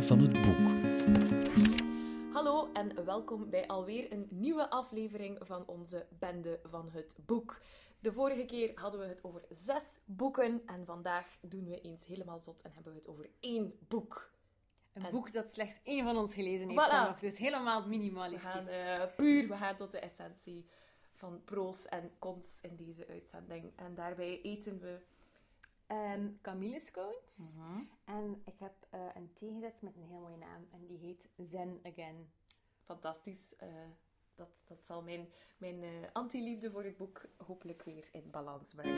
Van het Boek. Hallo en welkom bij alweer een nieuwe aflevering van onze Bende van het Boek. De vorige keer hadden we het over zes boeken en vandaag doen we eens helemaal zot en hebben we het over één boek. Een En- boek dat slechts één van ons gelezen heeft Voilà. dan nog. Dus helemaal We minimalistisch. gaan eh, puur, we gaan tot de essentie van proos en cons in deze uitzending. En daarbij eten we... Ehm, Camille scones. Mhm. En ik heb eh, een thee gezet met een heel mooie naam. En die heet Zen Again. Fantastisch. eh, dat, dat zal mijn, mijn eh, anti-liefde voor het boek hopelijk weer in balans brengen.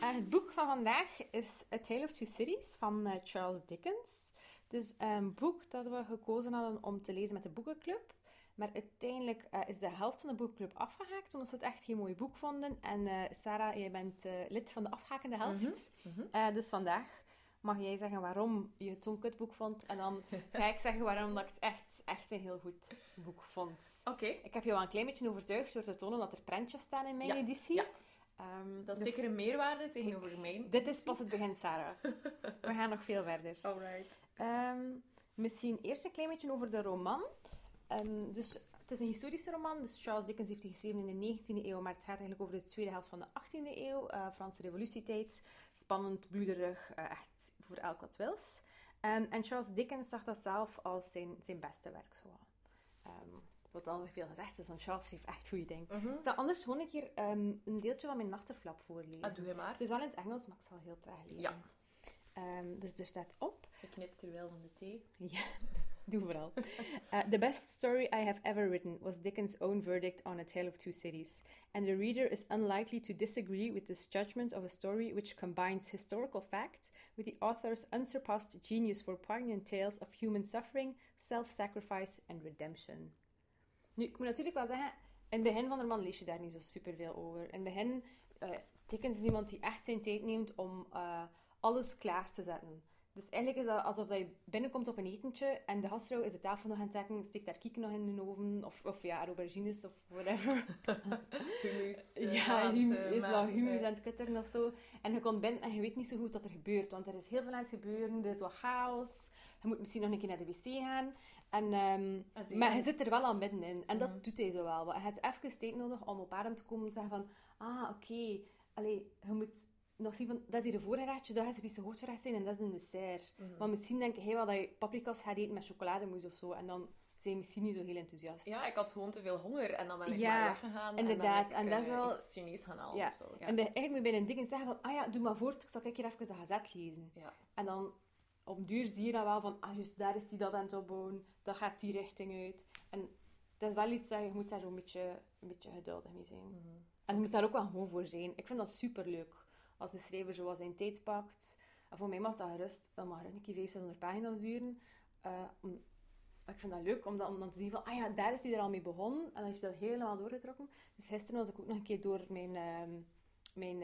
Het boek van vandaag is A Tale of Two Cities van Charles Dickens. Het is een boek dat we gekozen hadden om te lezen met de boekenclub. Maar uiteindelijk eh, is de helft van de boekenclub afgehaakt, omdat ze het echt geen mooi boek vonden. En eh, Sarah, jij bent eh, lid van de afhakende helft. Mhm, Eh, dus vandaag mag jij zeggen waarom je het zo'n kutboek vond. En dan ga ik zeggen waarom dat ik het echt, echt een heel goed boek vond. Oké. Ik heb je wel een klein beetje overtuigd door te tonen dat er prentjes staan in mijn Ja, editie. ja. Ehm, Dat is dus zeker een meerwaarde tegenover mijn. Dit is pas het begin, Sarah. We gaan nog veel verder. Alright. Ehm, misschien eerst een klein beetje over de roman. Ehm, dus het is een historische roman. Dus Charles Dickens heeft die geschreven in de 19e eeuw, maar het gaat eigenlijk over de tweede helft van de 18e eeuw. eh, Franse revolutietijd. Spannend, bloederig, eh, echt voor elk wat wils. Ehm, en Charles Dickens zag dat zelf als zijn, zijn beste werk. Zo. wat. Ehm, wat al veel gezegd is, want Charles schreef echt goede dingen. Mhm. Ik zal anders gewoon een keer een deeltje van mijn nachterflap voorlezen. Ah, doe je maar. Het is al in het Engels, maar ik zal heel traag lezen. Ja. Dus er staat op. Ik knip terwijl van de thee. Ja, doe vooral. Uh, the best story I have ever written was Dickens' own verdict on A Tale of Two Cities, and the reader is unlikely to disagree with this judgment of a story which combines historical fact with the author's unsurpassed genius for poignant tales of human suffering, self-sacrifice and redemption. Nu, ik moet natuurlijk wel zeggen, in het begin van de roman lees je daar niet zo superveel over. In het begin, eh Dickens is iemand die echt zijn tijd neemt om eh, alles klaar te zetten. Dus eigenlijk is dat alsof dat je binnenkomt op een etentje en de gastvrouw is de tafel nog aan het dekken, steekt haar kieken nog in de oven, of, of ja, aubergines of whatever. Humus. eh, ja, aan hum, eh, is dat maken. humus aan het kutteren of zo. En je komt binnen en je weet niet zo goed wat er gebeurt, want er is heel veel aan het gebeuren, er is wat chaos. Je moet misschien nog een keer naar de wc gaan. En, ehm, Ah, maar je. zit er wel aan middenin. En dat Mhm. doet hij zo wel. Want hij heeft even tijd nodig om op adem te komen en zeggen van... Ah, oké. Allee, je moet nog zien van... Dat is hier een voorgerechtje, dat is een hoofdgerecht zijn en dat is een dessert. Mhm. Maar misschien denk hij wel dat je paprika's gaat eten met chocolademousse of zo. En dan zijn je misschien niet zo heel enthousiast. Ja, ik had gewoon te veel honger en dan ben ik Ja, maar weggegaan. inderdaad. En, En dat ik, is eh, wel- Chinees gaan halen Ja. of zo. Ja. En de, eigenlijk moet je bij een ding zeggen van... Ah ja, doe maar voort, ik zal ik hier even de gazet lezen. ja. En dan op duur zie je dan wel van, ah, juist daar is die dat aan het opbouwen, dat gaat die richting uit. En dat is wel iets dat je moet daar zo'n beetje, een beetje geduldig mee zijn. Mhm. En je moet daar ook wel gewoon voor zijn. Ik vind dat superleuk als de schrijver zo wat zijn tijd pakt. En voor mij mag dat gerust, dan mag een keer 500 pagina's duren. Eh, om- ik vind dat leuk om dan, om dan te zien van, ah ja, daar is hij er al mee begonnen. En dan heeft hij dat helemaal doorgetrokken. Dus gisteren was ik ook nog een keer door mijn, ehm mijn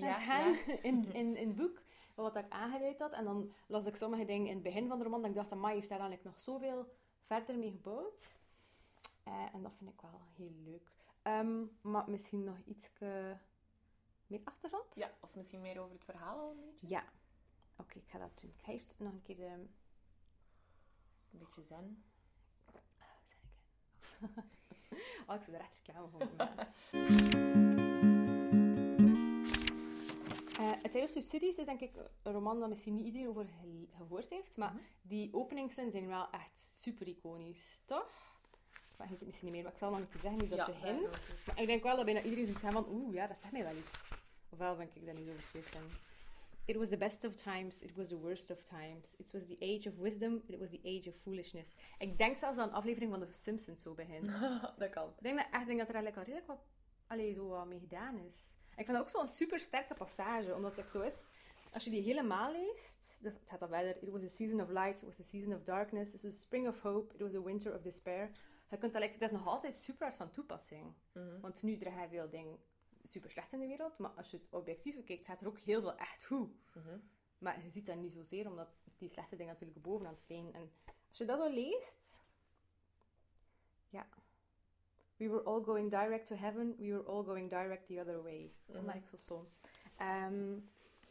Ja, het gaan in, in, in het boek. Wat ik aangeduid had. En dan las ik sommige dingen in het begin van de roman. Dat ik dacht, amai, heeft daar eigenlijk nog zoveel verder mee gebouwd. Eh, en dat vind ik wel heel leuk. Ehm, maar misschien nog iets meer achtergrond? ja, of misschien meer over het verhaal al een beetje. Ja. Oké, ik ga dat doen. Ik ga eerst nog een keer... ehm, Een beetje zen. zeg ik het? oh, ik zou er echt reclame voor maken. Eh, A Tale of Two Cities is denk ik een roman dat misschien niet iedereen over gehoord heeft, maar die openingszinnen zijn wel echt super iconisch, toch? Maar je weet het misschien niet meer, maar ik zal nog een keer zeggen hoe dat Ja, begint. Maar ik denk wel dat bijna iedereen zoiets heeft van, oeh, ja, dat zegt mij wel iets. Ofwel ben ik daar niet over zijn. It was the best of times, it was the worst of times. It was the age of wisdom, it was the age of foolishness. Ik denk zelfs dat een aflevering van The Simpsons zo begint. dat kan. Ik denk dat, echt, denk dat er eigenlijk al redelijk wat, allee, zo wat mee gedaan is. Ik vind dat ook zo'n super sterke passage, omdat het zo is. Als je die helemaal leest, dat het gaat dan verder. It was a season of light, it was a season of darkness, it was a spring of hope, it was a winter of despair. Je kunt dat, dat is nog altijd super hard van toepassing. Mhm. Want nu er gaan veel dingen super slecht in de wereld, maar als je het objectief bekijkt, gaat er ook heel veel echt goed. Mhm. Maar je ziet dat niet zozeer, omdat die slechte dingen natuurlijk bovenaan het plein. En als je dat zo leest... Ja. We were all going direct to heaven. We were all going direct the other way. Mhm. Omdat ik zo zo. Ehm,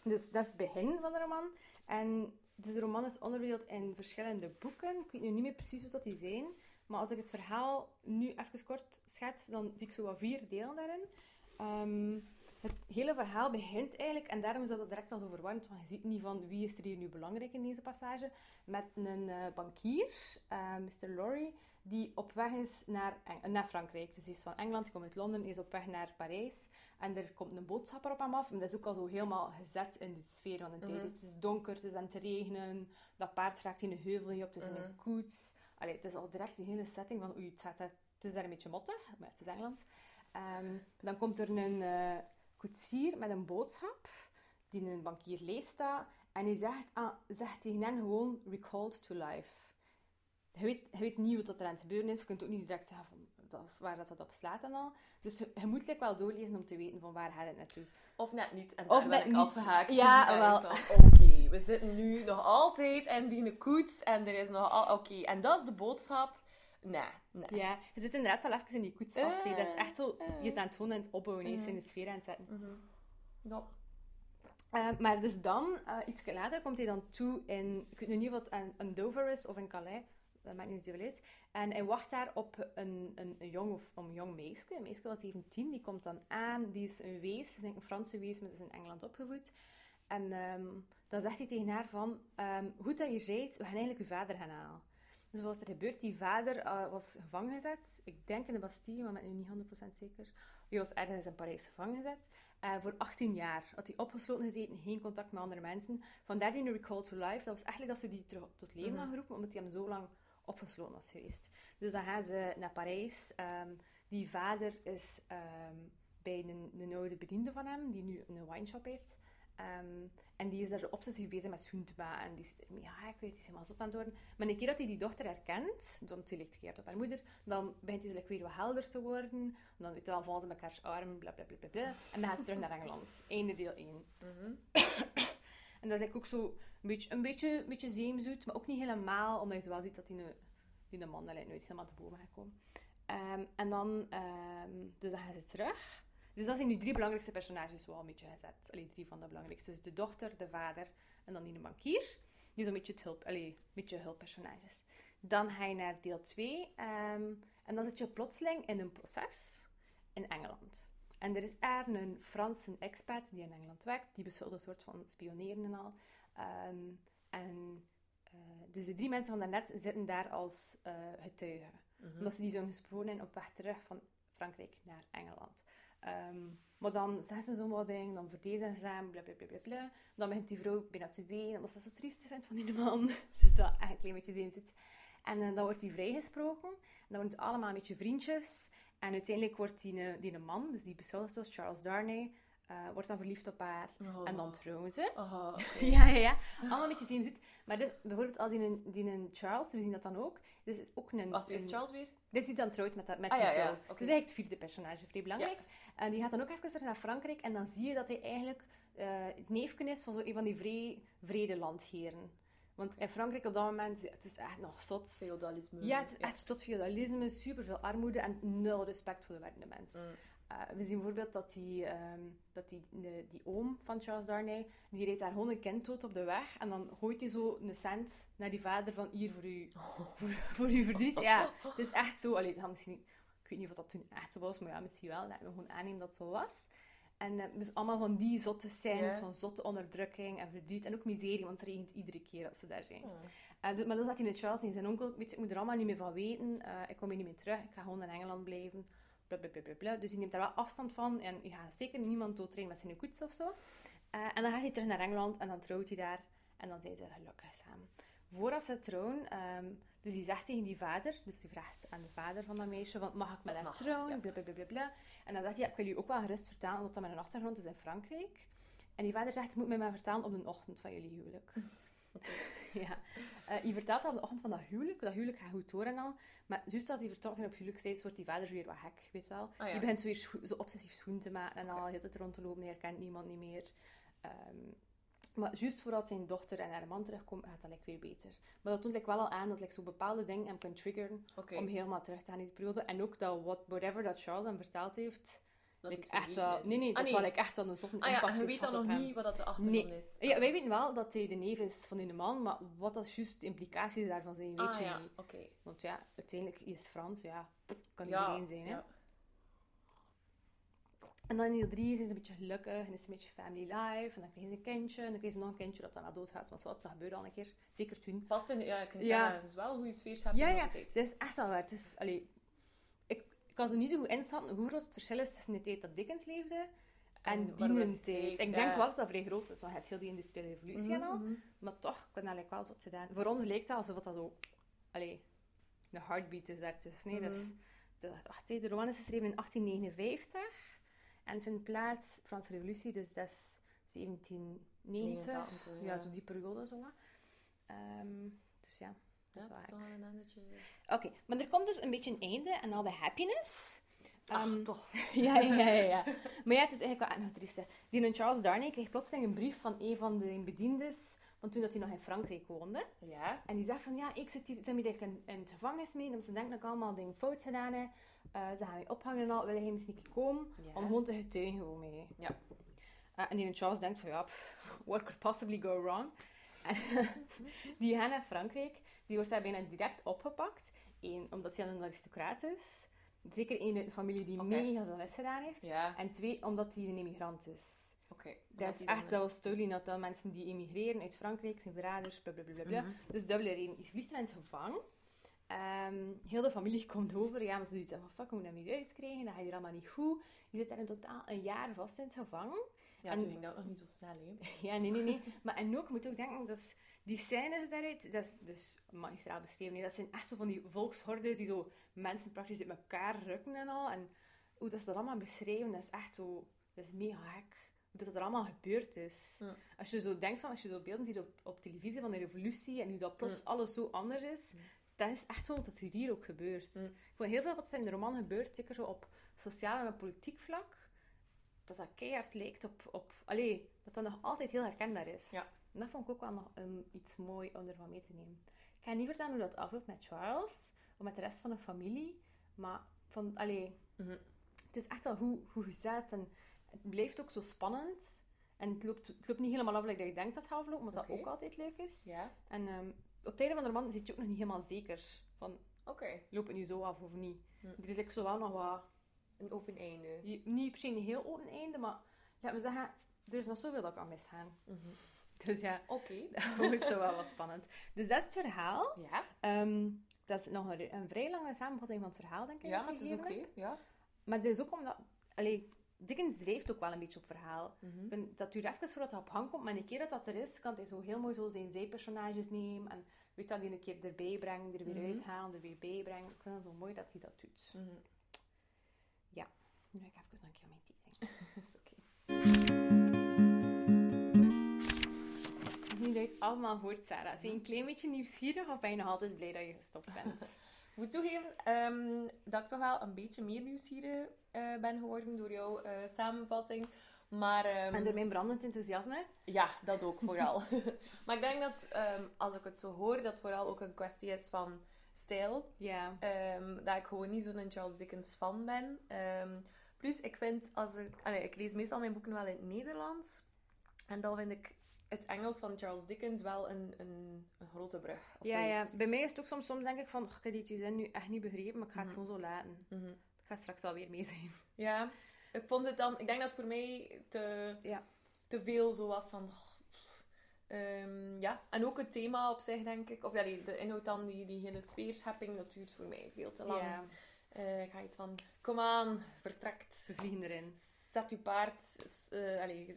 Dus dat is het begin van de roman. En dus de roman is onderverdeeld in verschillende boeken. Ik weet nu niet meer precies wat dat die zijn. Maar als ik het verhaal nu even kort schets, dan zie ik zo wat vier delen daarin. Ehm, het hele verhaal begint eigenlijk, en daarom is dat direct al zo verwarrend, want je ziet niet van wie is er hier nu belangrijk in deze passage, met een uh, bankier, uh, Mr. Lorry, die op weg is naar, Eng naar Frankrijk. Dus hij is van Engeland, hij komt uit Londen, hij is op weg naar Parijs. En er komt een boodschapper op hem af. En dat is ook al zo helemaal gezet in de sfeer van de tijd. Mhm. Het is donker, het is aan het regenen. Dat paard raakt in een heuvel niet op, het is in Mhm. een koets. Allee, het is al direct die hele setting van oei, het, gaat, het is daar een beetje mottig, maar het is Engeland. Ehm, dan komt er een eh, koetsier met een boodschap, die een bankier leest dat. En die zegt, ah, zegt tegen hen gewoon, recalled to life. Je weet, je weet niet wat er aan het gebeuren is. Je kunt ook niet direct zeggen van, dat is waar dat, dat op slaat en al. Dus je, je moet like, wel doorlezen om te weten van waar gaat het naartoe. Of net niet. En Of net niet. afgehaakt. Ja, wel. Oké, we zitten nu nog altijd in die koets. En er is nog al... Oké, en dat is de boodschap. Nee, nee. Ja, je zit inderdaad wel even in die koets vast. hè. Dat is echt zo, Eh. je is aan het gewoon aan het opbouwen, je is Mhm. in de sfeer aan het zetten. Mhm. Ja. Eh, maar dus dan, eh, iets later, komt hij dan toe in, ik weet nu niet of het een, een Dover is of in Calais, dat maakt niet zoveel uit. En hij wacht daar op een, een, een jong of een jong meisje, een meisje van 17, die komt dan aan, die is een wees, is denk ik een Franse wees, maar ze is in Engeland opgevoed. En ehm, dan zegt hij tegen haar van, ehm, goed dat je bent, we gaan eigenlijk uw vader gaan halen. Dus wat was er gebeurd? Die vader eh, was gevangen gezet, ik denk in de Bastille, maar ik ben nu niet 100% zeker. Hij was ergens in Parijs gevangen gezet. Eh, voor 18 jaar had hij opgesloten gezeten, geen contact met andere mensen. Vandaar die Recall to Life. Dat was eigenlijk dat ze die terug tot leven Mhm. hadden geroepen, omdat hij hem zo lang opgesloten was geweest. Dus dan gaan ze naar Parijs. Ehm, die vader is ehm, bij een, een oude bediende van hem, die nu een wineshop heeft. Ehm, en die is daar zo obsessief bezig met schoen te maken. En die is, ja, ik weet, die is helemaal zot aan het worden. Maar een keer dat hij die dochter herkent, want hij ligt gekeerd op haar moeder, dan begint hij zo weer wat helder te worden. Dan, weet je, vallen ze arm, bla bla bla bla bla. En dan gaan ze terug naar Engeland. Einde deel 1. Mhm. En dat lijkt ook zo een beetje, een beetje, een beetje zeemzoet, maar ook niet helemaal, omdat je zo wel ziet dat die, die een man daar nooit helemaal te boven gaat komen. Ehm, en dan, ehm, dus dan gaan ze terug. Dus dat zijn nu drie belangrijkste personages wel een beetje gezet. Allee, drie van de belangrijkste. Dus de dochter, de vader en dan die een bankier. Die zo'n beetje, het hulp, allee, een beetje hulppersonages. Dan ga je naar deel 2. en dan zit je plotseling in een proces in Engeland. En er is er een Franse expat die in Engeland werkt. Die beschuldigd wordt van spioneren en al. Ehm, en eh, dus de drie mensen van daarnet zitten daar als eh, getuigen. Mhm. Omdat ze die zo'n gesproken hebben op weg terug van Frankrijk naar Engeland. Ehm, maar dan zeggen ze zo'n wat dan verdedigen ze hem, bla bla bla bla. Dan begint die vrouw bijna te wenen, omdat ze dat zo triest vindt van die man. dus dat echt een klein beetje zeem zit. En eh, dan wordt hij vrijgesproken. En dan worden het allemaal een beetje vriendjes. En uiteindelijk wordt die, eh, die man, dus die beschuldigd was, Charles Darnay, eh, wordt dan verliefd op haar. Oh. En dan trouwen ze. Oké. Ja, ja, ja. Allemaal een beetje zeem zit. Maar dus, bijvoorbeeld als die een, die een Charles, we zien dat dan ook. Dus is ook een... Wacht, wie is Charles weer? dit is die dan trouwt met, dat, met Ah, zijn ja, ja, vrouw. Dus eigenlijk het vierde personage, vrij belangrijk. En die gaat dan ook even terug naar Frankrijk. En dan zie je dat hij eigenlijk eh, het neefje is van zo een van die vrij vrede landheren. Want in Frankrijk op dat moment, het is echt nog zot. Feodalisme. Ja, het is echt tot feudalisme, superveel armoede en nul respect voor de werkende mens. Mm. Eh, we zien bijvoorbeeld dat die, ehm, dat die, de- die oom van Charles Darnay, die reed daar gewoon een kind dood op de weg en dan gooit hij zo een cent naar die vader van hier voor u, voor, voor uw verdriet. Ja, het is echt zo. Allee, misschien, ik weet niet of dat toen echt zo was, maar ja, misschien wel. Laten we gewoon aannemen dat het zo was. En eh, dus allemaal van die zotte scènes, van zotte onderdrukking en verdriet en ook miserie, want het regent iedere keer als ze daar zijn. Oh. Eh, dus- maar dan zat hij in Charles en zijn onkel, weet je, ik moet er allemaal niet meer van weten. Ik kom hier niet meer terug, ik ga gewoon in Engeland blijven. Bla, bla, bla, bla, bla. Dus hij neemt daar wel afstand van en je gaat zeker niemand doodrijden met zijn koets of zo. Eh, en dan gaat hij terug naar Engeland en dan trouwt hij daar en dan zijn ze gelukkig samen. Voordat ze trouwen, ehm, dus die zegt tegen die vader, dus die vraagt aan de vader van dat meisje, van, mag ik met haar trouwen? Bla. En dan zegt hij, ja, ik wil u ook wel gerust vertellen, wat dat mijn achtergrond is in Frankrijk. En die vader zegt, je moet mij maar vertellen op de ochtend van jullie huwelijk. Ja. Eh, je vertelt dat op de ochtend van dat huwelijk. Dat huwelijk gaat goed door en al. Maar juist als hij vertelt zijn op huwelijksreis, wordt die vader weer wat gek, weet je wel. Ah, ja. Die begint zo weer scho- zo obsessief schoen te maken en al heel tijd rond te lopen. Hij herkent niemand niet meer. Ehm, maar juist voordat zijn dochter en haar man terugkomen, gaat dat like, weer beter. Maar dat toont like, wel al aan dat like, zo bepaalde dingen hem kunnen triggeren om helemaal terug te gaan in die periode. En ook dat what, whatever dat Charles hem verteld heeft, dat het echt wel... is. Nee, nee, Ah, dat nee. wel like, echt wel een zotte Ah impact en je weet dan nog op hem. niet wat dat de achtergrond Nee. is. Ja, wij weten wel dat hij de neef is van die man, maar wat dat juist de implicaties daarvan zijn, weet Ah je ja, niet. oké. Want ja, uiteindelijk is Frans, ja, kan Ja, iedereen zijn, hè. ja. En dan in deel 3 zijn ze een beetje gelukkig en is het een beetje family life. En dan krijgen ze een kindje en dan krijgen ze nog een kindje dat dan wel doodgaat. Maar wat, dat gebeurde al een keer. Zeker toen. Past in, ja, ik kan Ja. zeggen, het is wel een goede sfeer Ja, ja. Het is echt wel waar. Het is, allee, ik, ik kan zo niet zo goed inschatten hoe groot het verschil is tussen de tijd dat Dickens leefde en, En die tijd. Ik ja. denk wel dat dat vrij groot is, want het heel die industriële revolutie en al. Mhm, mhm. Maar toch, ik ben eigenlijk wel zo gedaan. Voor ons lijkt dat alsof dat zo... Allee, de heartbeat is daartussen. Nee, Mhm. dus de, wacht, de roman is geschreven in 1859 en het vindt plaats, de Franse revolutie, dus dat is 1790. 89, Ja, zo die periode zo. wat. Ehm, dus ja, dat is wel dat is gek. wel een. Oké, maar er komt dus een beetje een einde en al de happiness. Ach, Ehm, toch. ja, ja, ja, ja. Maar ja, het is eigenlijk wel triest. hè. Die en Charles Darnay kreeg plotseling een brief van een van de bediendes van toen dat hij nog in Frankrijk woonde. Ja. En die zegt van, ja, ik zit hier, zijn hier eigenlijk in, in het gevangenis mee, omdat ze denken dat ik allemaal dingen fout gedaan heb. Eh, ze gaan mij ophangen en al, willen hij misschien een keer komen, Ja. om gewoon te getuigen voor mij. Ja. Eh, en die Charles denkt van, ja, pff, what could possibly go wrong? En die gaan naar Frankrijk, die wordt daar bijna direct opgepakt. Eén, omdat hij een aristocraat is. Zeker één uit de familie die Oké. mega veel misgedaan heeft. Ja, En twee, omdat hij een emigrant is. oké. Dat is echt, dat was totally dat mensen die emigreren uit Frankrijk zijn verraders, bla bla bla bla. bla. Mhm. Dus dubbele reden. Je vliegt in het gevangen. Ehm, heel de familie komt over. Ja, maar ze zeggen van fuck, we moeten hem hier uitkrijgen. Dat gaat hier allemaal niet goed. Je zit daar in totaal een jaar vast in het gevangen. Ja, En- toen ging dat nog niet zo snel, hè. Ja, nee, nee, nee. Maar en ook, je moet ook denken, dat is, die scènes daaruit, dat is dus magistraal beschreven. Dat zijn echt zo van die volkshordes die zo mensen praktisch uit elkaar rukken en al. En hoe dat ze dat allemaal beschrijven, dat is echt zo... Dat is mega gek. Hoe dat er allemaal gebeurd is. Als je zo denkt van, als je zo beelden ziet op, op televisie van de revolutie en hoe dat plots alles zo anders is, dat is echt zo dat het hier ook gebeurt. Mm. Gewoon heel veel wat er in de roman gebeurt, zeker zo op sociaal en op politiek vlak, dat dat keihard lijkt op... op allee, dat dat nog altijd heel herkenbaar is. Ja. En dat vond ik ook wel nog iets mooi om ervan mee te nemen. Ik ga niet vertellen hoe dat afloopt met Charles, of met de rest van de familie, maar van, allee, Mhm. het is echt wel hoe, hoe gezet en het blijft ook zo spannend. En het loopt, het loopt niet helemaal af like dat je denkt dat het gaat aflopen, wat Oké. dat ook altijd leuk is. En ehm, op het einde van de roman zit je ook nog niet helemaal zeker van, oké. loopt het nu zo af of niet. Hm. Er is ook zo wel nog wat, Een open einde. je- niet per se een heel open einde, maar laat me zeggen, er is nog zoveel dat kan misgaan. Mhm. Dus ja, Oké. dat wordt zo wel wat spannend. Dus dat is het verhaal. Ja, Ehm, dat is nog een, een vrij lange samenvatting van het verhaal, denk ik. ja maar het is oké. Ja. Maar dat is ook omdat... Allee, Dickens drijft ook wel een beetje op verhaal. Mhm. Ik vind, dat duurt even voordat hij op gang komt, maar een keer dat dat er is, kan hij zo heel mooi zo zijn zijpersonages nemen en weet dat hij een keer erbij brengen, er weer Mhm. uithalen, er weer bij brengen. Ik vind het zo mooi dat hij dat doet. Mhm. Nu ga ik even nog een keer mijn thee drinken. Dat is oké. Allemaal hoort, Sarah, je een klein beetje nieuwsgierig of ben je nog altijd blij dat je gestopt bent? Ik moet toegeven ehm, dat ik toch wel een beetje meer nieuwsgierig eh, ben geworden door jouw eh, samenvatting. Maar ehm, en door mijn brandend enthousiasme? ja, dat ook vooral. maar ik denk dat ehm, als ik het zo hoor, dat vooral ook een kwestie is van stijl. Ja. Dat ik gewoon niet zo'n Charles Dickens fan ben. Plus, ik vind, als ik, allee, ik lees meestal mijn boeken wel in het Nederlands. En dan vind ik het Engels van Charles Dickens wel een, een, een grote brug. Of Ja, ja, bij mij is het ook soms, soms denk ik van, "Och, ik heb die zin nu echt niet begrepen, maar ik ga het Mhm. gewoon zo laten. Mhm. Het gaat straks wel weer mee zijn. Ja, ik vond het dan... Ik denk dat het voor mij te, Ja. te veel zo was van... oh. Ehm, ja, en ook het thema op zich, denk ik. Of ja, die, de inhoud dan, die, die hele sfeerschepping, dat duurt voor mij veel te lang. Ja, Eh, ik ga iets van, kom aan, vertrekt. ze vliegen erin. Zet uw paard, s- eh allee,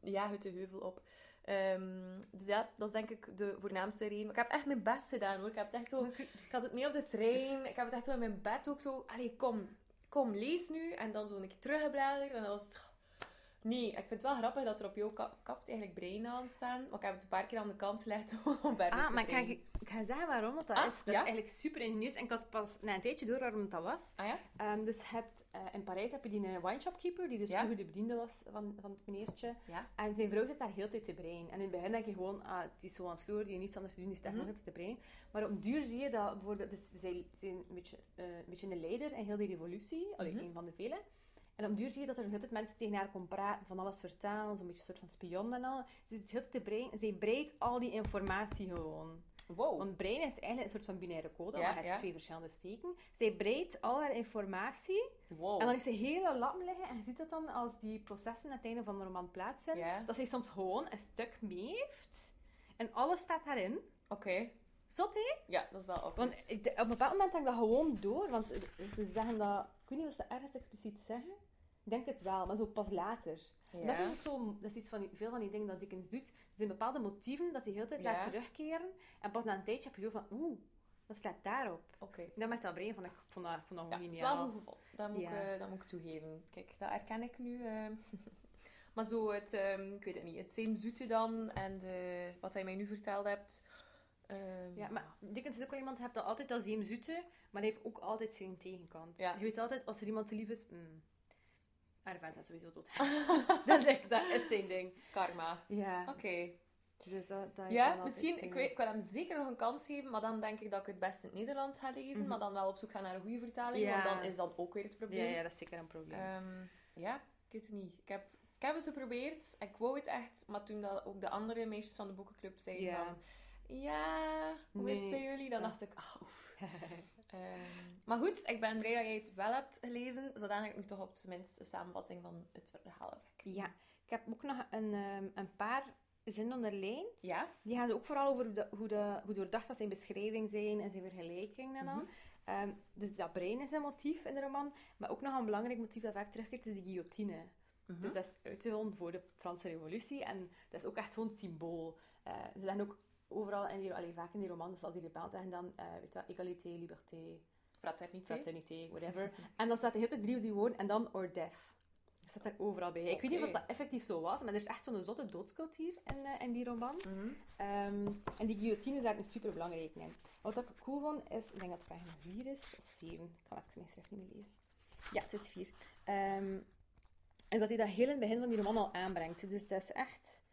jaag het de heuvel op. Ehm, dus ja, dat is denk ik de voornaamste reden. Maar ik heb echt mijn best gedaan hoor. Ik, heb het echt zo, ik had het mee op de trein. Ik heb het echt zo in mijn bed ook zo. Allee, kom, kom, lees nu. En dan zo een keer teruggebladerd. En dan was het... Nee, ik vind het wel grappig dat er op jouw ka- kaft eigenlijk breinen staan. Maar ik heb het een paar keer aan de kant gelegd om verder Ah, te maar ik ga, ik ga zeggen waarom dat, dat Ah, is. Dat ja? is eigenlijk super ingenieus. En ik had pas na een tijdje door waarom dat was. Ah ja? Ehm, dus je hebt, eh, in Parijs heb je die eh, wine shopkeeper, die dus Ja. vroeger de bediende was van, van het meneertje. Ja. En zijn vrouw zit daar heel de tijd te breien. En in het begin denk je gewoon, ah, het is zo aan het sloer, die heeft niets anders te doen, die zit daar Mhm. nog altijd te breien. Maar op duur zie je dat bijvoorbeeld, dus zij zijn een beetje, eh, een beetje een leider in heel die revolutie, allee, Mhm. een van de vele. En op duur zie je dat er heel tijd mensen tegen haar komen praten, van alles vertellen, zo'n beetje een soort van spion en al. Ze heel te brein, zij breidt al die informatie gewoon. Wow. Want brein is eigenlijk een soort van binaire code, Ja, maar heeft ja. twee verschillende steken. Zij breidt al haar informatie wow. en dan heeft ze hele lappen liggen. En je ziet dat dan als die processen aan het einde van de roman plaatsvinden, Ja. dat zij soms gewoon een stuk mee heeft. En alles staat daarin. Oké. Zot, hè? Ja, dat is wel awkward. Want op een bepaald moment had ik dat gewoon door. Want ze zeggen dat... Ik weet niet of ze ergens expliciet zeggen. Ik denk het wel, maar zo pas later. En dat is ook zo... Dat is iets van die, veel van die dingen dat Dickens doet. Er zijn bepaalde motieven dat hij heel tijd laat terugkeren. En pas na een tijdje heb je van... Oeh, dat staat daarop. Oké. Dat met dat brein vond ik, vond dat, vond dat Ja, gewoon het is wel geniaal. goed. Dat moet, Ja. ik, eh, dat moet ik toegeven. Kijk, dat herken ik nu. eh. maar zo het, ehm, ik weet het niet, het zeemzoete dan en de, wat hij mij nu verteld hebt. ehm, Ja, maar Dickens is ook wel iemand, hebt dat altijd als hem zoete, maar hij heeft ook altijd zijn tegenkant. Je weet altijd, als er iemand te lief is... Mm, haar vent is sowieso dood. dat, is echt, dat is zijn ding. Karma. Ja. Oké. Dus dat, dat Ja, misschien, ik, weet, ik wil hem zeker nog een kans geven, maar dan denk ik dat ik het best in het Nederlands ga lezen, Mhm. maar dan wel op zoek gaan naar een goede vertaling, Ja. want dan is dat ook weer het Ja, probleem. ja, dat is zeker een probleem. Ehm, ja, ik weet het niet. Ik heb, ik heb het geprobeerd. Ik wou het echt. Maar toen dat ook de andere meisjes van de boekenclub zeiden Ja. van... Ja, hoe is het bij jullie? Dan dacht ik... Ah, Ehm, maar goed, ik ben blij dat jij het wel hebt gelezen. Zodat ik nu toch op zijn minst een samenvatting van het verhaal heb. ja, ik heb ook nog een, ehm, een paar zinnen onderlijnd. Ja? Die gaan ook vooral over de, hoe, de, hoe doordacht dat zijn beschrijving zijn en zijn vergelijkingen en al. Mhm. Ehm, dus dat brein is een motief in de roman. Maar ook nog een belangrijk motief dat vaak terugkeert, is die guillotine. Mhm. Dus dat is uitgevonden voor de Franse revolutie. En dat is ook echt gewoon het symbool. Eh, ze zeggen ook overal, in die, allee, vaak in die romans, zal die rebel zeggen dan, eh weet je wat, égalité, liberté, Fraternité. fraternité, whatever. En dan staat er heel de drie die woorden en dan or death. Dat staat er overal bij. Ik weet niet of dat effectief zo was, maar er is echt zo'n zotte doodscultuur in, eh, in die roman. Mhm. Ehm, en die guillotine is daar een super belangrijk in. Wat ik cool vond, is, ik denk dat het pagina 4 is, of 7. Ik kan even mijn schrift niet meer lezen. Ja, het is 4. Ehm, en dat hij dat heel in het begin van die roman al aanbrengt. Dus dat is echt...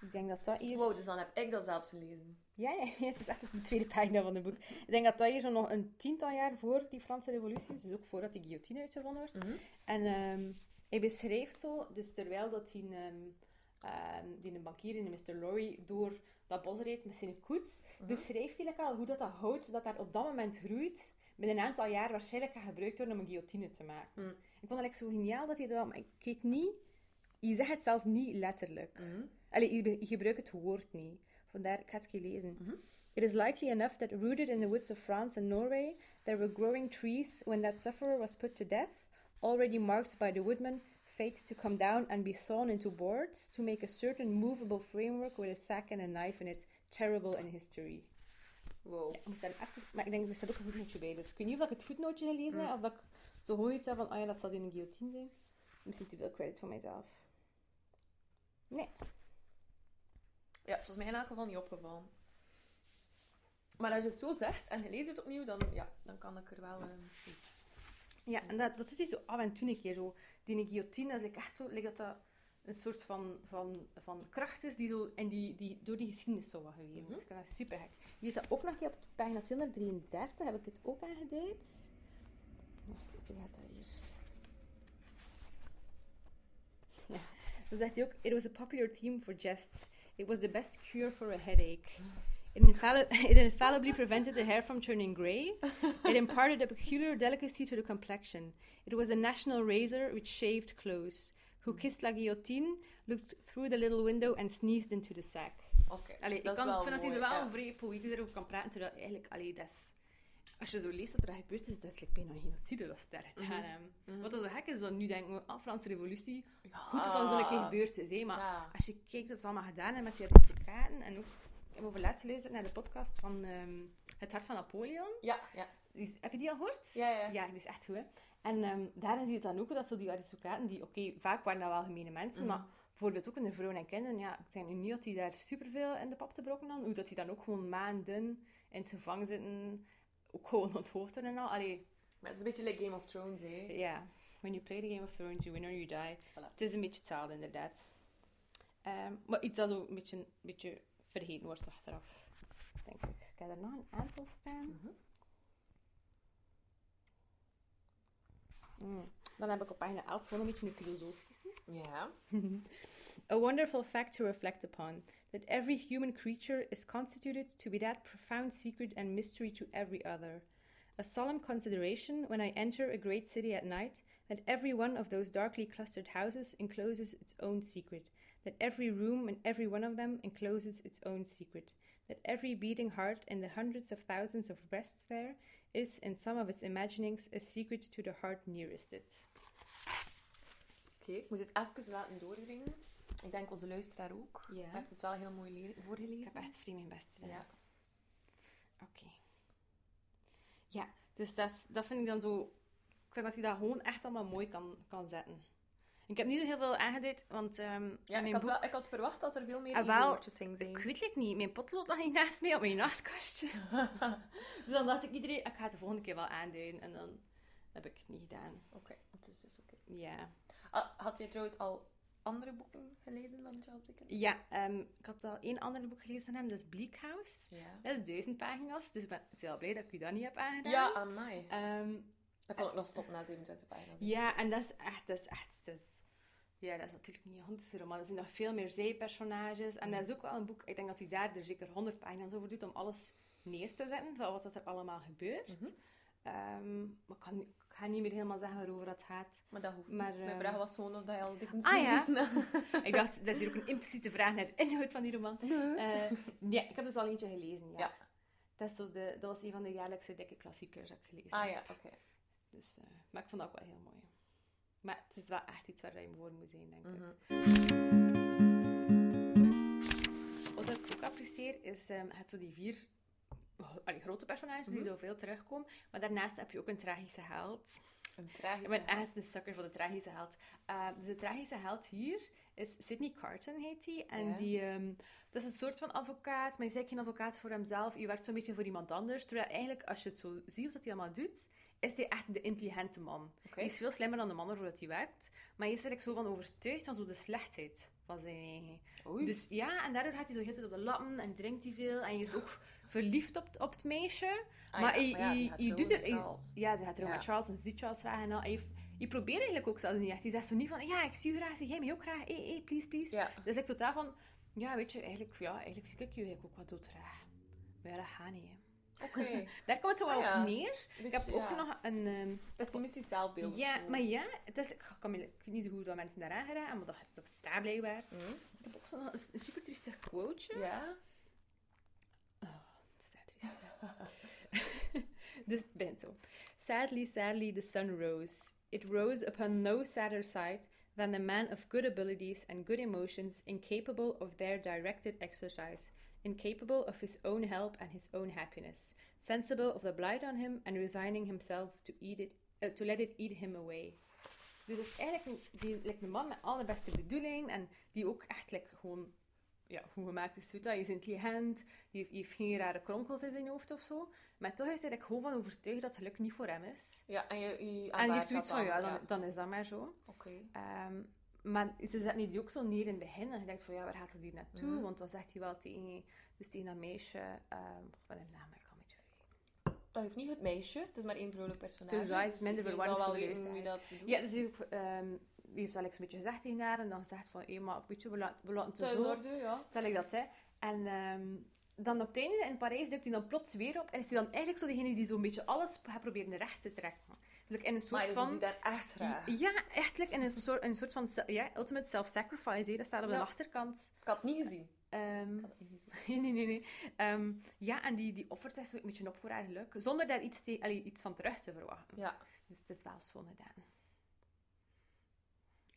Ik denk dat dat hier... Wow, dus dan heb ik dat zelfs gelezen. Ja, ja, ja, het is echt de tweede pagina van het boek. Ik denk dat dat hier zo nog een tiental jaar voor die Franse revolutie is. Dus ook voordat die guillotine uitgevonden wordt. Mhm. En ehm, hij beschrijft zo, dus terwijl dat die, ehm, ehm, die een bankier in Mr. Lorry door dat bos reed met zijn koets, Mhm. beschrijft hij like al hoe dat, dat hout dat daar op dat moment groeit, binnen een aantal jaar waarschijnlijk gaat gebruikt worden om een guillotine te maken. Mhm. Ik vond dat like, zo geniaal dat hij dat... Maar ik weet niet... Je zegt het zelfs niet letterlijk. Allee, je, je gebruikt het woord niet. Vandaar, ik ga het keer lezen. Mhm. It is likely enough that rooted in the woods of France and Norway, there were growing trees when that sufferer was put to death, already marked by the woodman, fate to come down and be sawn into boards to make a certain movable framework with a sack and a knife in it, terrible in history. Wow. Ja, ik moest daar even, maar ik denk, er staat ook een voetnootje bij, dus ik weet niet of ik het voetnootje gelezen Mm. heb, of dat ik zo gewoon iets heb van, oh ja, dat zal in een guillotine zijn. Misschien te veel credit voor mijzelf. Nee. Ja, het was mij in elk geval niet opgevallen. Maar als je het zo zegt en je leest het opnieuw, dan, ja, dan kan ik er wel... ehm, Ja, en dat, dat is zo af en toe een keer zo. Die guillotine, dat is echt zo, dat dat een soort van, van, van kracht is die, zo, en die, die door die geschiedenis zo wat gegeven is. Ik vind dat super gek. Hier staat ook nog een keer op pagina 233, heb ik het ook aangeduid. Wacht, hoe gaat dat hier? Ja, dan zegt hij ook, it was a popular theme for jests. It was the best cure for a headache. It, infalli- it infallibly prevented the hair from turning grey. It imparted a peculiar delicacy to the complexion. It was a national razor which shaved clothes. Who mm. kissed la guillotine, looked through the little window and sneezed into the sack. Oké, Allee, ik dat kan, is wel vind dat hij mooi, wel ja. vrij poëtisch erover kan praten, terwijl eigenlijk, allee, dat is... Als je zo leest wat er gebeurd is, dat is like bijna genocide dat ze daar gedaan hebben. Mhm. Wat dat zo gek is, dan nu denken we, ah, Franse revolutie, Ja. goed is dan zo'n keer gebeurd is, hè, maar Ja. als je kijkt wat ze allemaal gedaan hebben met die aristocraten, en ook, ik heb over laatst gelezen naar de podcast van ehm, Het Hart van Napoleon. Ja, ja. Die heb je die al gehoord? Ja, ja. Ja, die is echt goed, hè. En ehm, daarin zie je dan ook dat zo die aristocraten, die, oké, vaak waren dat wel gemene mensen, Mhm. maar bijvoorbeeld ook in de vrouwen en kinderen, ja, ik zeg nu niet dat die daar superveel in de pap te brokken hadden, hoe dat die dan ook gewoon maanden in het gevangen zitten, ook gewoon onthoofd worden en al. Allee, Maar het is een beetje like Game of Thrones, hè. ja, when you play the Game of Thrones, you win or you die. Voilà. Het is een beetje hetzelfde, inderdaad. Ehm, maar iets dat zo een beetje, een beetje vergeten wordt achteraf, denk ik. Ik heb er nog een aantal staan. Mhm. Mm. Dan heb ik op pagina 11 gewoon een beetje een filosofische. Ja. A wonderful fact to reflect upon that every human creature is constituted to be that profound secret and mystery to every other. A solemn consideration when I enter a great city at night that every one of those darkly clustered houses encloses its own secret, that every room and every one of them encloses its own secret, that every beating heart in the hundreds of thousands of breasts there is, in some of its imaginings, a secret to the heart nearest it. Oké, ik moet het even laten doordringen. Ik denk onze luisteraar ook. Ja. Maar het is wel heel mooi le- Ik voorgelezen. heb echt vriend mijn best gedaan. Ja. Oké. Ja, dus dat, is- dat vind ik dan zo... Ik vind dat hij dat gewoon echt allemaal mooi kan, kan zetten. Ik heb niet zo heel veel aangeduid, want ehm, Ja, ik had, boek... wel, ik had verwacht dat er veel meer Ah, wel, easy-woordjes gingen zijn. Ik weet het niet, mijn potlood lag niet naast mij op mijn nachtkastje. dus dan dacht ik iedereen, ik ga het de volgende keer wel aanduiden. En dan heb ik het niet gedaan. Oké, het is dus oké. Ja. Ah, had jij trouwens al andere boeken gelezen van Charles Dickens? Ja, ehm, ik had al één ander boek gelezen van hem, dat is Bleak House. Ja. Dat is duizend pagina's, dus ik ben heel blij dat ik u dat niet heb aangedaan. Ja, aan mij. Dan kan ik nog stoppen na 27 pagina's. Ja, en dat is echt, dat is echt, dat is, ja, dat is natuurlijk niet een honderdste roman. Er zijn nog veel meer zijpersonages. En dat is ook wel een boek, ik denk dat hij daar er zeker 100 pagina's over doet om alles neer te zetten, van wat er allemaal gebeurt. Mhm. Ehm, maar ik, kan, ga niet meer helemaal zeggen waarover dat gaat. Maar dat hoeft niet. Maar, Mijn ehm, vraag was gewoon of dat je al Dickens Ah, ja. gelezen hebt. ik dacht, dat is hier ook een impliciete vraag naar de inhoud van die roman. Eh, ja, ik heb dus al eentje gelezen, ja. Ja. Dat, is zo de, dat was een van de jaarlijkse dikke klassiekers dat ik gelezen Ah ja, oké. Dus, eh, maar ik vond dat ook wel heel mooi. Maar het is wel echt iets waar je voor moet zijn, denk ik. Mhm. Wat ik ook apprecieer is, ehm het zo die vier allee, grote personages die Mhm. zoveel terugkomen. Maar daarnaast heb je ook een tragische held. Een Ik tragische... ben echt de sucker voor de tragische held. Eh, dus de tragische held hier is Sidney Carton, heet hij. En die, ehm, dat is een soort van advocaat, maar je zegt geen advocaat voor hemzelf. Je werkt zo'n beetje voor iemand anders. Terwijl eigenlijk, als je het zo ziet wat hij allemaal doet, is hij echt de intelligente man. Hij is veel slimmer dan de man waarvoor dat hij werkt. Maar hij is er eigenlijk zo van overtuigd van zo de slechtheid van zijn eigen. Oei. Dus ja, en daardoor gaat hij zo heel tijd op de lappen en drinkt hij veel. En je is ook verliefd op, op het meisje. Ah, maar ja, maar ja, die doet het... ja, ze gaat trouwen met Charles en ze ziet Charles graag. En, al. je, je probeert eigenlijk ook zelfs niet echt. Je zegt zo niet van, ja, ik zie je graag, zie jij mij ook graag. Hey, hey, please, please. Ja. Dus ik totaal van, ja, weet je, eigenlijk, ja, eigenlijk zie ik je eigenlijk ook wat doodgraag. Maar ja, dat gaat niet, hè. Oké. Daar komt het wel Ah, ja. op neer. Ik heb ook nog een... ehm, Pessimistisch zelfbeeld. ja, zo. maar ja, het is, ik, kan ik weet niet zo goed wat mensen daaraan geraken, maar dat, dat bestaat blijkbaar. Mhm. Ik heb ook nog een, een super triestig quoteje. Ja. Begint zo. Sadly, sadly, the sun rose. It rose upon no sadder sight than a man of good abilities and good emotions, incapable of their directed exercise, incapable of his own help and his own happiness, sensible of the blight on him and resigning himself to eat it, uh, to let it eat him away. Dus het is eigenlijk een, die, like, een man met alle beste bedoelingen en die ook echt like, gewoon ja, hoe gemaakt is, dat. Hij is intelligent, hij heeft, geen rare kronkels in zijn hoofd of zo. Maar toch is hij er gewoon van overtuigd dat geluk niet voor hem is. Ja, en je, je en aanvaardt heeft zoiets van, ja, dan, dan, dan is dat maar zo. Oké. Ehm, maar ze zetten die ook zo neer in het begin. En je denkt van, ja, waar gaat het hier naartoe? Mhm. Want dan zegt hij wel tegen, dus tegen dat meisje... ehm ik ben naam, ik kan vergeten. Dat heeft niet het meisje, het is maar één vrolijk personage. Dus het is minder je verwarrend voor wel de luisteraar. bedoelt. Ja, dus ook, ehm, die heeft Alex een beetje gezegd tegen haar. En dan gezegd van, hé, maar weet je, we, laten we laten het zo... orde, ja. Stel ik dat, hè. En ehm, dan op het einde in Parijs duikt hij dan plots weer op. En is hij dan eigenlijk zo degene die zo'n beetje alles gaat proberen recht te trekken. In een soort Maar van... daar echt graag. Ja, echt in een soort, een soort van ja, ultimate self-sacrifice. Dat staat op Ja. de achterkant. Ik had het niet gezien. Ik had het niet gezien. nee, nee, nee. Ehm, ja, en die, die offert zich zo een beetje op voor haar geluk. Zonder daar iets, te, allee, iets van terug te verwachten. Ja. Dus het is wel schoon gedaan.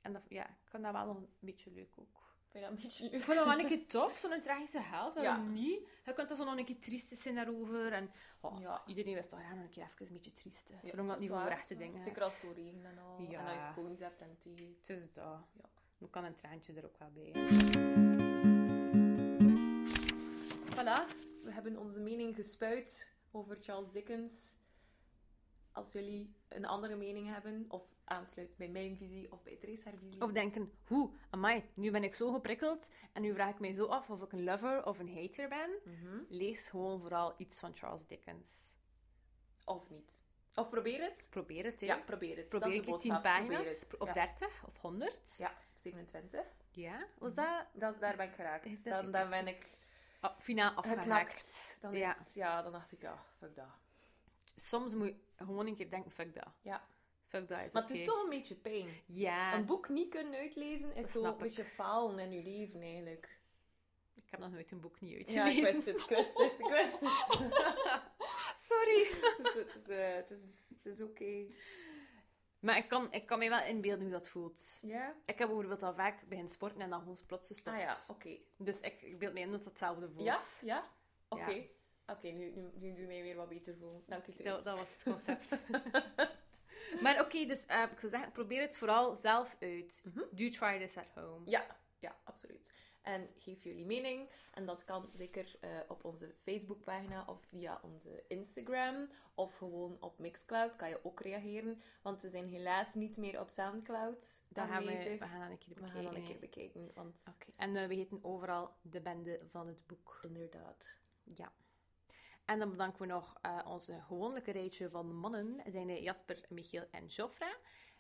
En dat, ja, ik vond dat wel nog een beetje leuk ook. Vind je dat een beetje Ik leuk? vond dat wel een keer tof, zo'n tragische held. Waarom Ja. niet? Je kunt er zo nog een keer triest zijn daarover. En oh, Ja. iedereen wist toch aan nog een keer even een beetje triest. Ja, Zolang dat niet waar. echte dingen Zeker als het zo regent en al. Ja. En als je scones hebt en thee. Het is dat. Ja. Dan kan een traantje er ook wel bij. Voilà, we hebben onze mening gespuit over Charles Dickens. Als jullie een andere mening hebben, of aansluit bij mijn visie of bij Trace haar visie. Of denken, hoe, amai, nu ben ik zo geprikkeld en nu vraag ik mij zo af of ik een lover of een hater ben. Mhm. Lees gewoon vooral iets van Charles Dickens. Of niet. Of probeer het. Probeer het, hè. Ja, probeer het. Probeer ik is de het 10 boodschap. Probeer pagina's, of ja. 30, of 100. Ja, 27. Ja, was dat Dat, daar ben ik geraakt. Dan, dan ben ik ah, finaal afgemaakt? geknakt. Dan, is Ja. het- ja, dan dacht ik, ja, fuck dat. Soms moet je gewoon een keer denken, fuck dat. Ja. Fuck dat is Maar het doet toch een beetje pijn. Ja, Een boek niet kunnen uitlezen is zo een beetje falen in je leven, eigenlijk. ik heb nog nooit een boek niet Ja, uitgelezen. ik wist het, ik wist het, ik wist het. Sorry. het is, het is, eh, het is, het is oké. Maar ik kan, ik kan mij wel inbeelden hoe dat voelt. Ja? Ik heb bijvoorbeeld al vaak begin sporten en dan gewoon plots gestopt. Ah ja, oké. Dus ik, ik beeld me in dat het hetzelfde voelt. Ja? Ja? Oké. Ja. Oké, nu, nu, nu doe je mij weer wat beter voelen. Dank je, Dat, dat was het concept. maar oké, dus eh, ik zou zeggen, probeer het vooral zelf uit. Mhm. Do try this at home. Ja, ja, absoluut. En geef jullie mening. En dat kan zeker eh, op onze Facebookpagina of via onze Instagram. Of gewoon op Mixcloud kan je ook reageren. Want we zijn helaas niet meer op Soundcloud Dan gaan we, we gaan dat een keer We bekijken. gaan dat een hè. keer bekijken. Want Oké. En eh, we heten overal de bende van het boek. inderdaad. Ja. En dan bedanken we nog eh, onze gewone rijtje van mannen. Dat zijn Jasper, Michiel en Joffra.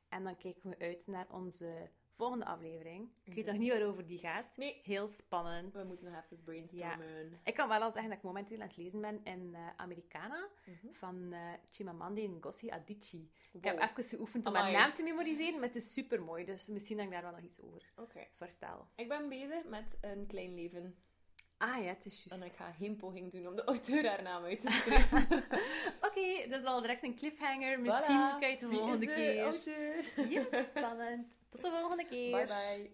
En dan kijken we uit naar onze volgende aflevering. Ik weet nog niet waarover die gaat. Nee, Heel spannend. we moeten nog even brainstormen. Ik kan wel al zeggen dat ik momenteel aan het lezen ben in eh, Americana Mhm. van eh, Chimamanda Ngozi Adichie. Ik heb even geoefend om Amai. naam te memoriseren, maar het is super mooi. Dus misschien dat ik daar wel nog iets over Oké. vertel. Ik ben bezig met een klein leven. Ah ja, het is En juist. ik ga geen poging doen om de auteur haar naam uit te spreken. Oké, dat is al direct een cliffhanger. Misschien Voilà. kan je het de volgende de keer. auteur? Ja, spannend. Tot de volgende keer. Bye bye.